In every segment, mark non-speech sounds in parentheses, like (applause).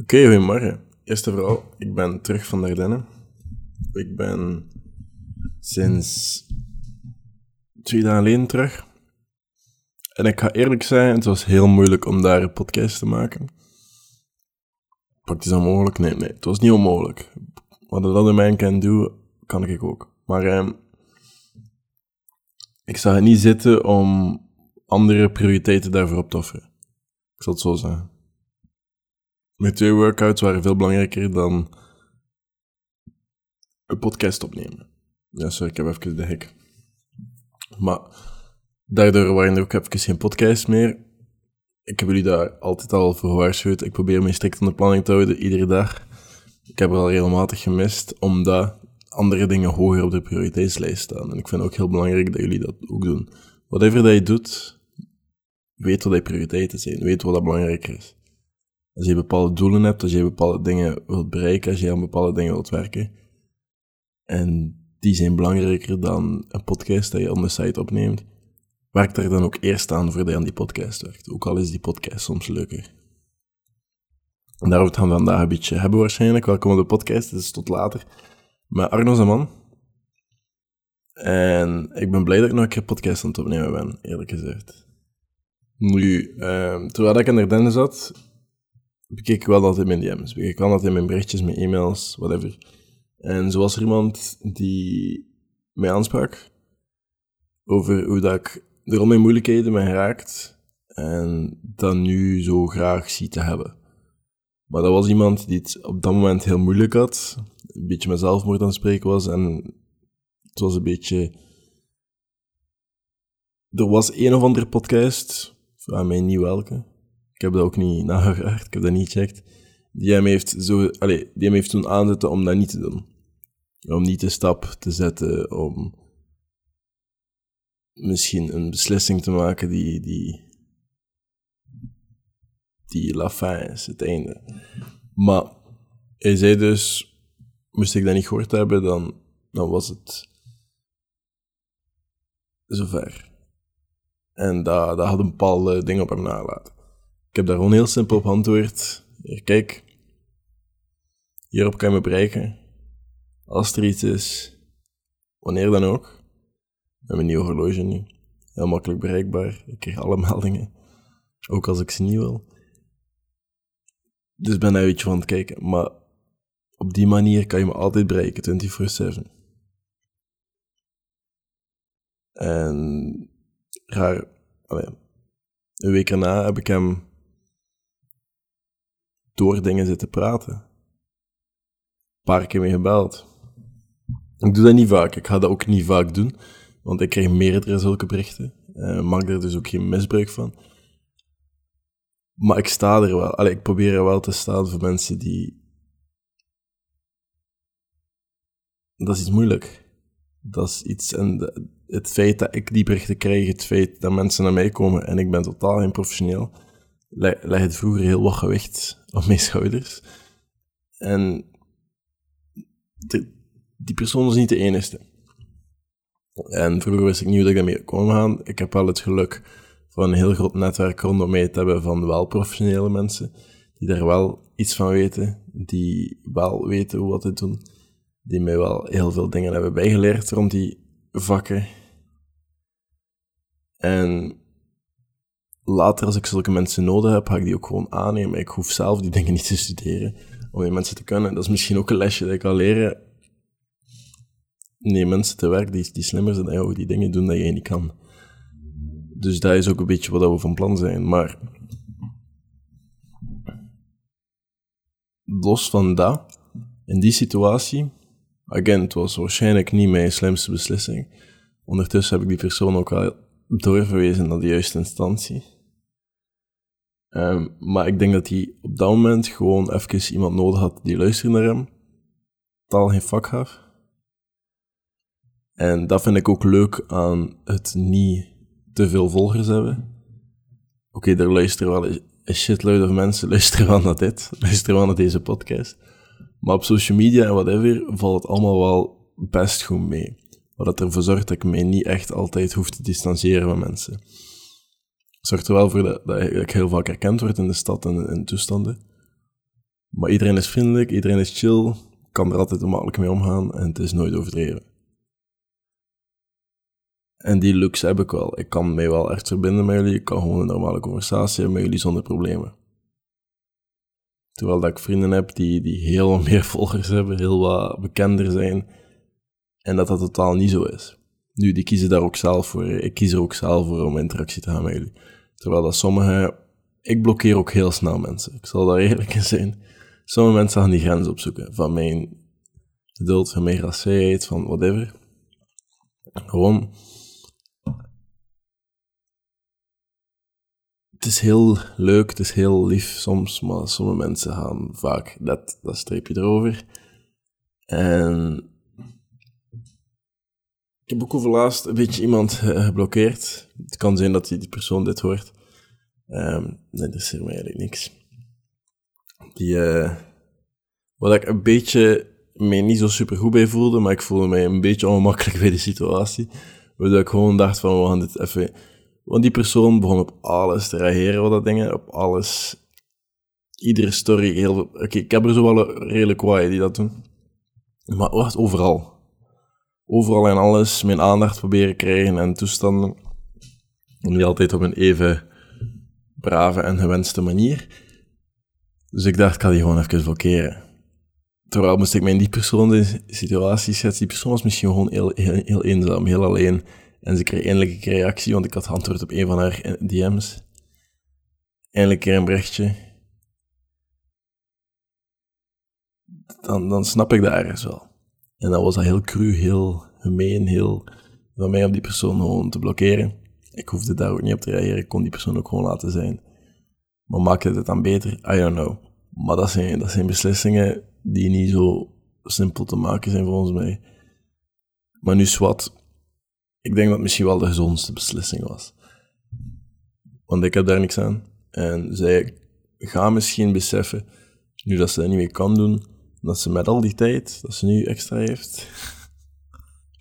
Oké, goedemorgen. Eerst en vooral, ik ben terug van Dardenne. Ik ben sinds twee dagen geleden terug. En ik ga eerlijk zijn, het was heel moeilijk om daar een podcast te maken. Praktisch onmogelijk? Nee, nee, het was niet onmogelijk. Wat dat in mij kan doen, kan ik ook. Maar ehm, ik zag het niet zitten om andere prioriteiten daarvoor op te offeren. Ik zal het zo zeggen. Mijn twee workouts waren veel belangrijker dan een podcast opnemen. Ja, sorry, ik heb even de hek. Maar daardoor waren er ook even geen podcast meer. Ik heb jullie daar altijd al voor gewaarschuwd. Ik probeer me strikt aan de planning te houden, iedere dag. Ik heb er al regelmatig gemist, omdat andere dingen hoger op de prioriteitslijst staan. En ik vind het ook heel belangrijk dat jullie dat ook doen. Whatever dat je doet, weet wat je prioriteiten zijn. Weet wat dat belangrijker is. Als je bepaalde doelen hebt, als je bepaalde dingen wilt bereiken, als je aan bepaalde dingen wilt werken. En die zijn belangrijker dan een podcast dat je on the site opneemt. Werk daar dan ook eerst aan voordat je aan die podcast werkt. Ook al is die podcast soms leuker. En daarover gaan we vandaag een beetje hebben waarschijnlijk. Welkom op de podcast, is tot later. Met Arno Zaman. En ik ben blij dat ik nog een keer podcast aan het opnemen ben, eerlijk gezegd. Nu, eh, terwijl ik in Ardennen zat, bekeek ik wel altijd mijn DM's. Bekeek ik altijd mijn berichtjes, mijn e-mails, whatever. En zo was er iemand die mij aansprak over hoe dat ik er al mijn moeilijkheden ben geraakt en dat nu zo graag zie te hebben. Maar dat was iemand die het op dat moment heel moeilijk had, een beetje met zelfmoord aan het spreken was en het was een beetje... Er was een of andere podcast, vraag mij niet welke, ik heb dat ook niet nagevraagd, ik heb dat niet gecheckt. Die hem heeft, zo, allez, die hem heeft toen aanzetten om dat niet te doen. Om niet de stap te zetten, om misschien een beslissing te maken die, die, die is, het einde. Maar hij zei dus, moest ik dat niet gehoord hebben, dan, dan was het zover. En dat, dat had een bepaalde ding op hem nalaten. Ik heb daar gewoon heel simpel op antwoord. Kijk, hierop kan je me bereiken. Als er iets is, wanneer dan ook. We hebben een nieuw horloge nu. Heel makkelijk bereikbaar. Ik krijg alle (laughs) meldingen. Ook als ik ze niet wil. Dus ben daar een beetje van het kijken. Maar op die manier kan je me altijd bereiken, 24-7. En raar, een week erna heb ik hem door dingen zitten praten. Een paar keer mee gebeld. Ik doe dat niet vaak. Ik ga dat ook niet vaak doen, want ik krijg meerdere zulke berichten. Uh, maak er dus ook geen misbruik van. Maar ik sta er wel. Allee, ik probeer er wel te staan voor mensen die. Dat is iets moeilijk. Dat is iets. En het feit dat ik die berichten krijg, het feit dat mensen naar mij komen en ik ben totaal geen professioneel, leg het vroeger heel wat gewicht op mijn schouders. En die persoon is niet de enige. En vroeger wist ik niet hoe ik daarmee kon gaan. Ik heb wel het geluk van een heel groot netwerk rondom mij te hebben van wel professionele mensen, die daar wel iets van weten, die wel weten hoe wat te doen, die mij wel heel veel dingen hebben bijgeleerd rond die vakken. En later, als ik zulke mensen nodig heb, ga ik die ook gewoon aannemen. Ik hoef zelf die dingen niet te studeren om die mensen te kunnen. Dat is misschien ook een lesje dat ik kan leren. Nee, mensen te werk die, die slimmer zijn dan jou, die dingen doen dat jij niet kan. Dus dat is ook een beetje wat we van plan zijn. Maar los van dat, in die situatie, again, het was waarschijnlijk niet mijn slimste beslissing. Ondertussen heb ik die persoon ook al doorverwezen naar de juiste instantie. Um, maar ik denk dat hij op dat moment gewoon even iemand nodig had die luisterde naar hem. Taal geen vak gaf. En dat vind ik ook leuk aan het niet te veel volgers hebben. Oké, okay, er luisteren wel een shitload of mensen luisteren wel naar dit, (laughs) luisteren wel naar deze podcast. Maar op social media en whatever valt het allemaal wel best goed mee. Wat ervoor zorgt dat ik mij niet echt altijd hoef te distancieren van mensen zorgt er wel voor dat, dat ik heel vaak herkend word in de stad en in toestanden. Maar iedereen is vriendelijk, iedereen is chill, kan er altijd makkelijk mee omgaan en het is nooit overdreven. En die luxe heb ik wel. Ik kan mij wel echt verbinden met jullie. Ik kan gewoon een normale conversatie hebben met jullie zonder problemen. Terwijl dat ik vrienden heb die, die heel wat (laughs) meer volgers hebben, heel wat bekender zijn. En dat dat totaal niet zo is. Nu, die kiezen daar ook zelf voor. Ik kies er ook zelf voor om interactie te gaan met jullie. Terwijl dat sommige... Ik blokkeer ook heel snel mensen. Ik zal daar eerlijk in (laughs) zijn. Sommige mensen gaan die grens opzoeken. Van mijn geduld, van mijn gracieheid, van whatever. Gewoon het is heel leuk, het is heel lief soms, maar sommige mensen gaan vaak dat, dat streepje erover. En ik heb ook over laatst een beetje iemand eh, geblokkeerd. Het kan zijn dat die, die persoon dit hoort. Nee, dat is mij eigenlijk niks. Die, uh, wat ik een beetje mij niet zo super goed bij voelde, maar ik voelde mij een beetje ongemakkelijk bij de situatie. Waardoor ik gewoon dacht van, we gaan dit even want die persoon begon op alles te reageren, wat dat dingen, op alles. Iedere story, heel Oké, ik heb er zo wel redelijk wat die dat doen. Maar wacht, overal. Overal en alles mijn aandacht proberen krijgen en toestanden. Niet altijd op een even brave en gewenste manier. Dus ik dacht, ik ga die gewoon even blokkeren. Terwijl moest ik mij in die persoon de situatie zetten. Die persoon was misschien gewoon heel, heel, heel eenzaam, heel alleen. En ze kreeg eindelijk een reactie, want ik had geantwoord op een van haar DM's. Eindelijk een berichtje. Dan, dan snap ik dat ergens wel. En dan was dat heel cru, heel gemeen, heel van mij om die persoon gewoon te blokkeren. Ik hoefde daar ook niet op te reageren, ik kon die persoon ook gewoon laten zijn. Maar maakte het dan beter? I don't know. Maar dat zijn, dat zijn beslissingen die niet zo simpel te maken zijn volgens mij. Maar nu zwart, ik denk dat het misschien wel de gezondste beslissing was. Want ik heb daar niks aan. En zij gaan misschien beseffen, nu dat ze dat niet meer kan doen, dat ze met al die tijd dat ze nu extra heeft,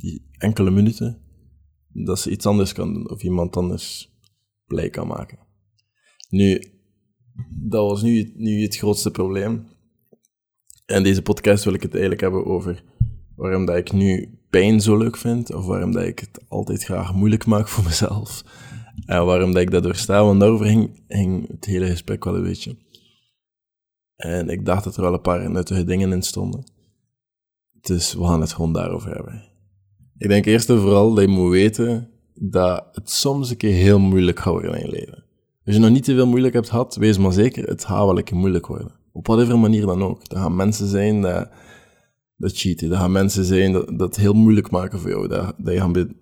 die enkele minuten, dat ze iets anders kan doen of iemand anders blij kan maken. Nu, dat was nu, nu het grootste probleem. En deze podcast wil ik het eigenlijk hebben over waarom dat ik nu pijn zo leuk vind, of waarom dat ik het altijd graag moeilijk maak voor mezelf. En waarom dat ik dat doorsta, want daarover hing, het hele gesprek wel een beetje. En ik dacht dat er wel een paar nuttige dingen in stonden. Dus we gaan het gewoon daarover hebben. Ik denk eerst en vooral dat je moet weten dat het soms een keer heel moeilijk gaat worden in je leven. Als je nog niet te veel moeilijk hebt gehad, wees maar zeker, het gaat wel een keer moeilijk worden. Op whatever manier dan ook. Er gaan mensen zijn dat dat cheaten. Dat gaan mensen zijn dat, dat het heel moeilijk maken voor jou. Dat, dat je gaan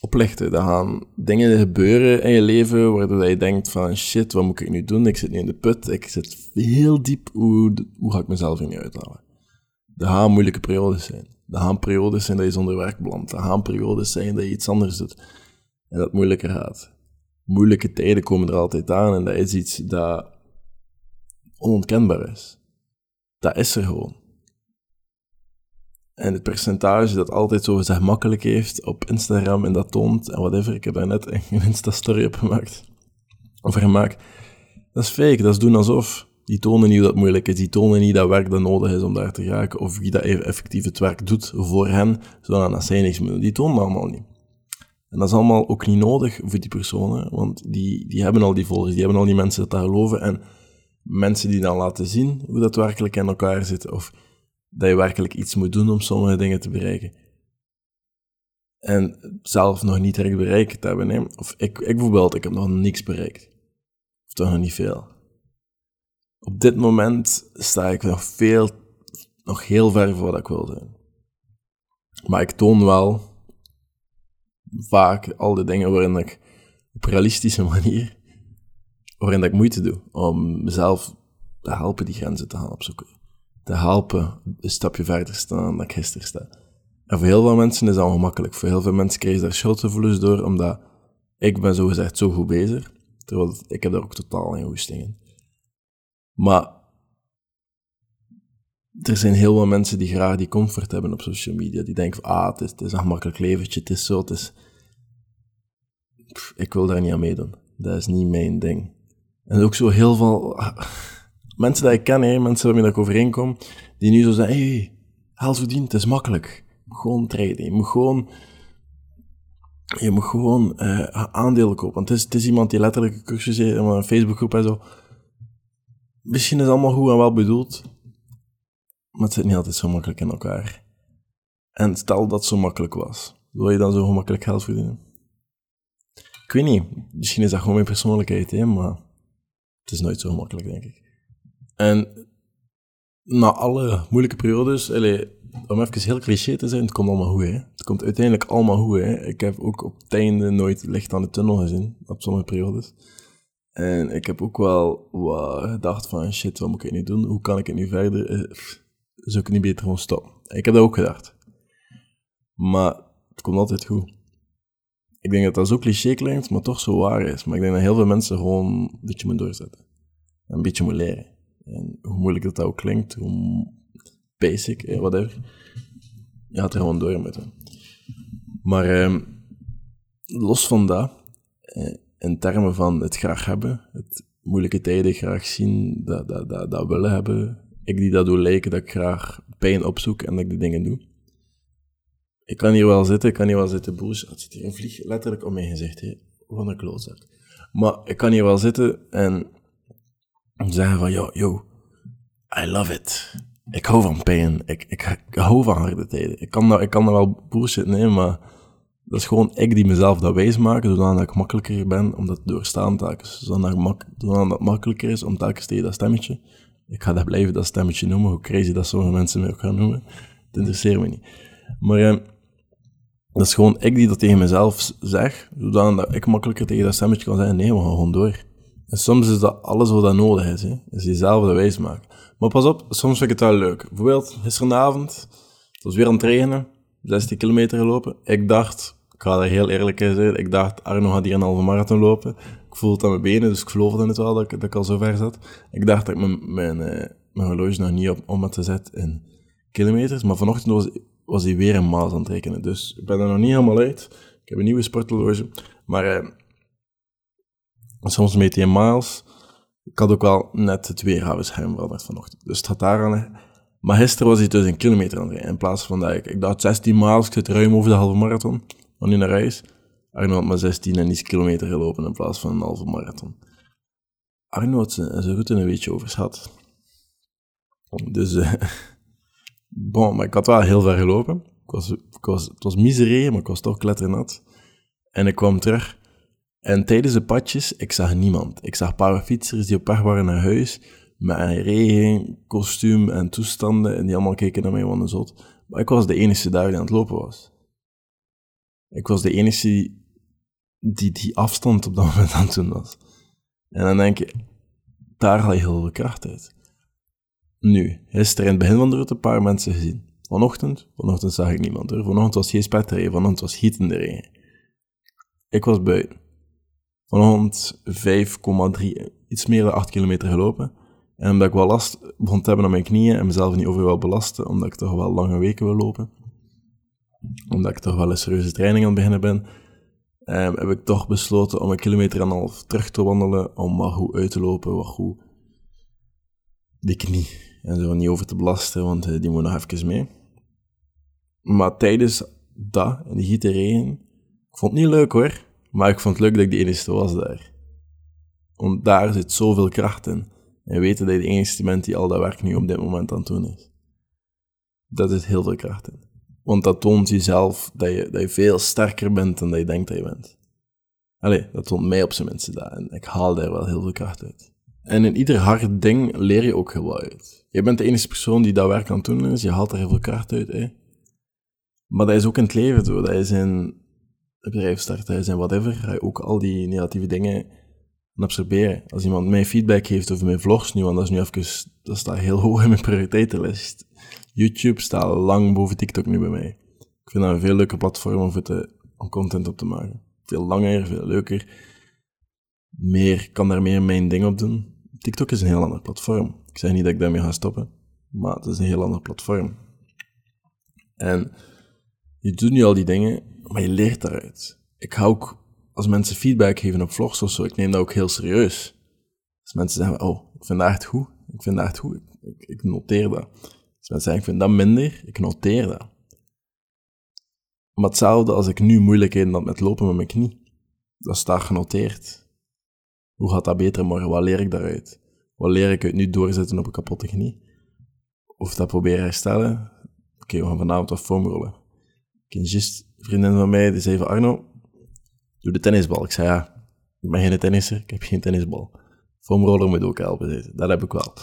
oplichten. Dat gaan dingen gebeuren in je leven waardoor je denkt van shit, wat moet ik nu doen? Ik zit nu in de put. Ik zit heel diep. Hoe, hoe ga ik mezelf hier nu uithalen? Dat gaan moeilijke periodes zijn. Dat gaan periodes zijn dat je zonder werk belandt. Dat gaan periodes zijn dat je iets anders doet. En dat moeilijker gaat. Moeilijke tijden komen er altijd aan en dat is iets dat onontkenbaar is. Dat is er gewoon. En het percentage dat altijd zo gezegd makkelijk heeft op Instagram en dat toont en whatever. Ik heb daar net een Insta-story op gemaakt. Of gemaakt. Dat is fake, dat is doen alsof. Die tonen niet dat moeilijk is, die tonen niet dat werk dat nodig is om daar te raken, of wie dat e- effectief het werk doet voor hen, zodat zij niks meer. Die tonen allemaal niet. En dat is allemaal ook niet nodig voor die personen, want die, die hebben al die volgers, die hebben al die mensen dat daar geloven, en mensen die dan laten zien hoe dat werkelijk in elkaar zit, of dat je werkelijk iets moet doen om sommige dingen te bereiken. En zelf nog niet direct bereikt hebben. Hè? Of ik, ik bijvoorbeeld, ik heb nog niks bereikt. Of toch nog niet veel. Op dit moment sta ik nog veel, nog heel ver voor wat ik wil zijn. Maar ik toon wel vaak al de dingen waarin ik op realistische manier, waarin ik moeite doe om mezelf te helpen die grenzen te gaan opzoeken te helpen een stapje verder staan dan ik gisteren sta. En voor heel veel mensen is dat ongemakkelijk. Voor heel veel mensen krijgen daar schuldgevoelens door, omdat ik ben zogezegd zo goed bezig. Terwijl ik heb daar ook totaal geen goesting in. Maar er zijn heel veel mensen die graag die comfort hebben op social media. Die denken van, ah, het is, het is een gemakkelijk leventje, het is zo, het is... ik wil daar niet aan meedoen. Dat is niet mijn ding. En ook zo heel veel mensen die ik ken, hè, mensen waarmee ik overeenkom, die nu zo zeggen, hey, geld verdienen, het is makkelijk. Je moet gewoon traden, je moet gewoon, je moet gewoon uh, aandelen kopen. Want het is, het is iemand die letterlijk een cursus heeft, een Facebookgroep en zo. Misschien is het allemaal goed en wel bedoeld, maar het zit niet altijd zo makkelijk in elkaar. En stel dat het zo makkelijk was, wil je dan zo gemakkelijk geld verdienen? Ik weet niet, misschien is dat gewoon mijn persoonlijkheid, hè, maar het is nooit zo gemakkelijk, denk ik. En na alle moeilijke periodes, allez, om even heel cliché te zijn, het komt allemaal goed, hè. Het komt uiteindelijk allemaal goed, hè. Ik heb ook op het einde nooit licht aan de tunnel gezien, op sommige periodes. En ik heb ook wel wat gedacht van, shit, wat moet ik nu doen? Hoe kan ik het nu verder? Eh, zou ik niet beter gewoon stoppen? Ik heb dat ook gedacht. Maar het komt altijd goed. Ik denk dat dat zo cliché klinkt, maar toch zo waar is. Maar ik denk dat heel veel mensen gewoon een beetje moeten doorzetten. Een beetje moeten leren. En hoe moeilijk dat, ook klinkt, hoe basic, eh, whatever. Je gaat er gewoon door met. Maar eh, los van dat, eh, in termen van het graag hebben, het moeilijke tijden graag zien, dat, dat, dat, dat willen hebben, ik die dat doe lijken, dat ik graag pijn opzoek en dat ik die dingen doe. Ik kan hier wel zitten, ik kan hier wel zitten, boos. Het zit hier een vlieg letterlijk om mijn gezicht. Wat een klootzak. Maar ik kan hier wel zitten en zeggen van, yo, yo, I love it. Ik hou van pijn. Ik, ik, hou van harde tijden. Ik kan, dat, ik kan dat wel bullshit nemen, maar dat is gewoon ik die mezelf dat wijs maak, zodat ik makkelijker ben om dat te doorstaan telkens. Zodat, mak, zodat het makkelijker is om telkens tegen dat stemmetje, ik ga dat blijven dat stemmetje noemen, hoe crazy dat sommige mensen me ook gaan noemen, het interesseert me niet. Maar ja, dat is gewoon ik die dat tegen mezelf zeg, zodat ik makkelijker tegen dat stemmetje kan zeggen, nee, we gaan gewoon door. En soms is dat alles wat dat nodig is, hè? is jezelf dat wijs maken. Maar pas op, soms vind ik het wel leuk. Bijvoorbeeld, gisteravond, het was weer aan het regenen, 16 kilometer gelopen. Ik dacht, ik ga daar heel eerlijk in zijn, ik dacht, Arno gaat hier een halve marathon lopen. Ik voelde het aan mijn benen, dus ik geloofde het wel dat ik, dat ik al zo ver zat. Ik dacht dat ik mijn, mijn, eh, mijn horloge nog niet op, om te zetten in kilometers, maar vanochtend was, was hij weer een maas aan het rekenen. Dus ik ben er nog niet helemaal uit. Ik heb een nieuwe sporthorloge, maar... Eh, soms meet je in miles. Ik had ook wel net het weerhoudscherm veranderd vanochtend. Dus het had daar aan. Maar gisteren was hij dus een kilometer aan In plaats van dat ik, ik dacht 16 miles, ik zit ruim over de halve marathon. Maar nu naar huis. Arno had maar 16 en iets kilometer gelopen in plaats van een halve marathon. Arno had zijn, zijn route een beetje overschat. Dus, (laughs) uh, maar ik had wel heel ver gelopen. Ik was, ik was, het was miseré, maar ik was toch kletternat. En ik kwam terug en tijdens de padjes, ik zag niemand. Ik zag paar fietsers die op weg waren naar huis, met een regen, kostuum en toestanden, en die allemaal keken naar mij van een zot. Maar ik was de enige daar die aan het lopen was. Ik was de enige die die, afstand op dat (laughs) moment aan het doen was. En dan denk je, daar haal je heel veel kracht uit. Nu, gisteren in het begin van de route een paar mensen gezien. Vanochtend, vanochtend zag ik niemand hoor. Vanochtend was geen spetterij, vanochtend was gietende regen. Ik was buiten rond 5,3, iets meer dan 8 kilometer gelopen. En omdat ik wel last begon te hebben aan mijn knieën en mezelf niet over wil belasten, omdat ik toch wel lange weken wil lopen, omdat ik toch wel een serieuze training aan het beginnen ben, eh, heb ik toch besloten om een kilometer en een half terug te wandelen, om wat goed uit te lopen, wat goed die knie en zo niet over te belasten, want eh, die moet nog even mee. Maar tijdens dat, in die giete regen, ik vond het niet leuk hoor, maar ik vond het leuk dat ik de enige was daar. Want daar zit zoveel kracht in. En weten dat je de enige bent die al dat werk nu op dit moment aan het doen is. Dat zit heel veel kracht in. Want dat toont jezelf dat je, dat je veel sterker bent dan dat je denkt dat je bent. Allee, dat toont mij op zijn minste dat. En ik haal daar wel heel veel kracht uit. En in ieder hard ding leer je ook heel uit. Je bent de enige persoon die dat werk aan het doen is. Je haalt er heel veel kracht uit. Hè. Maar dat is ook in het leven zo. Dat is in bedrijf starten en whatever, ga je ook al die negatieve dingen absorberen. Als iemand mij feedback geeft over mijn vlogs nu, want dat is nu even, dat staat heel (laughs) hoog in mijn prioriteitenlist. YouTube staat lang boven TikTok nu bij mij. Ik vind dat een veel leuker platform om content op te maken. Veel langer, veel leuker. Meer, kan daar meer mijn ding op doen. TikTok is een heel ander platform. Ik zeg niet dat ik daarmee ga stoppen, maar het is een heel ander platform. En je doet nu al die dingen, maar je leert daaruit. Ik hou ook, als mensen feedback geven op vlogs of zo, ik neem dat ook heel serieus. Als mensen zeggen, oh, ik vind dat echt goed, Ik vind dat goed. Ik, ik noteer dat. Als mensen zeggen, ik vind dat minder, ik noteer dat. Maar hetzelfde als ik nu moeilijkheden had met lopen met mijn knie. Dat staat genoteerd. Hoe gaat dat beter morgen? Wat leer ik daaruit? Wat leer ik uit nu doorzetten op een kapotte knie? Of dat proberen herstellen? Oké, we gaan vanavond wat foamrollen. Ken juist een vriendin van mij, die zei van Arno, doe de tennisbal. Ik zei ja, ik ben geen tennisser, ik heb geen tennisbal. Foamroller moet ook helpen. Dat heb ik wel.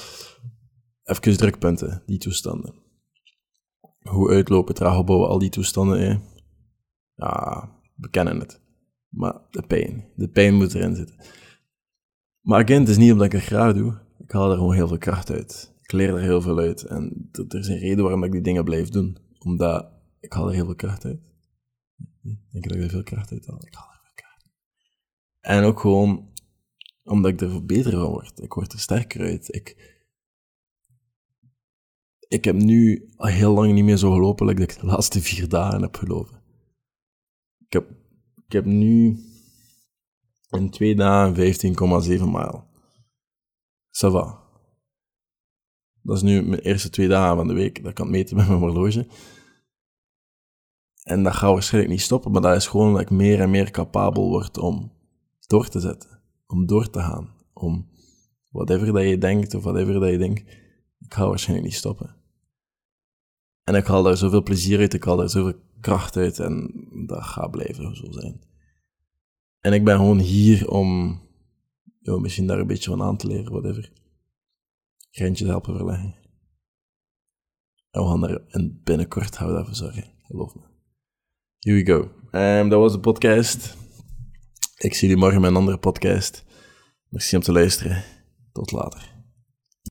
Even drukpunten, die toestanden. Hoe uitlopen, traag opbouwen, al die toestanden. Hè. Ja, we kennen het. Maar de pijn, de pijn moet erin zitten. Maar again, het is niet omdat ik het graag doe. Ik haal er gewoon heel veel kracht uit. Ik leer er heel veel uit. En er is een reden waarom ik die dingen blijf doen. Omdat ik haal er heel veel kracht uit. Denk je dat ik er veel kracht uit haal? Ik haal er veel kracht uit. En ook gewoon omdat ik er beter van word. Ik word er sterker uit. Ik, ik heb nu al heel lang niet meer zo gelopen als ik de laatste vier dagen heb gelopen. Ik heb, ik heb nu in twee dagen 15,7 mijl. Ça va. Dat is nu mijn eerste twee dagen van de week. Dat kan ik meten met mijn horloge. En dat gaat waarschijnlijk niet stoppen, maar dat is gewoon dat ik meer en meer capabel word om door te zetten. Om door te gaan. Om whatever dat je denkt of whatever dat je denkt, ik ga waarschijnlijk niet stoppen. En ik haal daar zoveel plezier uit, ik haal daar zoveel kracht uit en dat gaat blijven zo zijn. En ik ben gewoon hier om misschien daar een beetje van aan te leren, whatever. Grentjes helpen verleggen. En we gaan daar in binnenkort houden daarvoor zorgen, geloof me. Here we go. Um, dat was de podcast. Ik zie jullie morgen met een andere podcast. Merci om te luisteren. Tot later.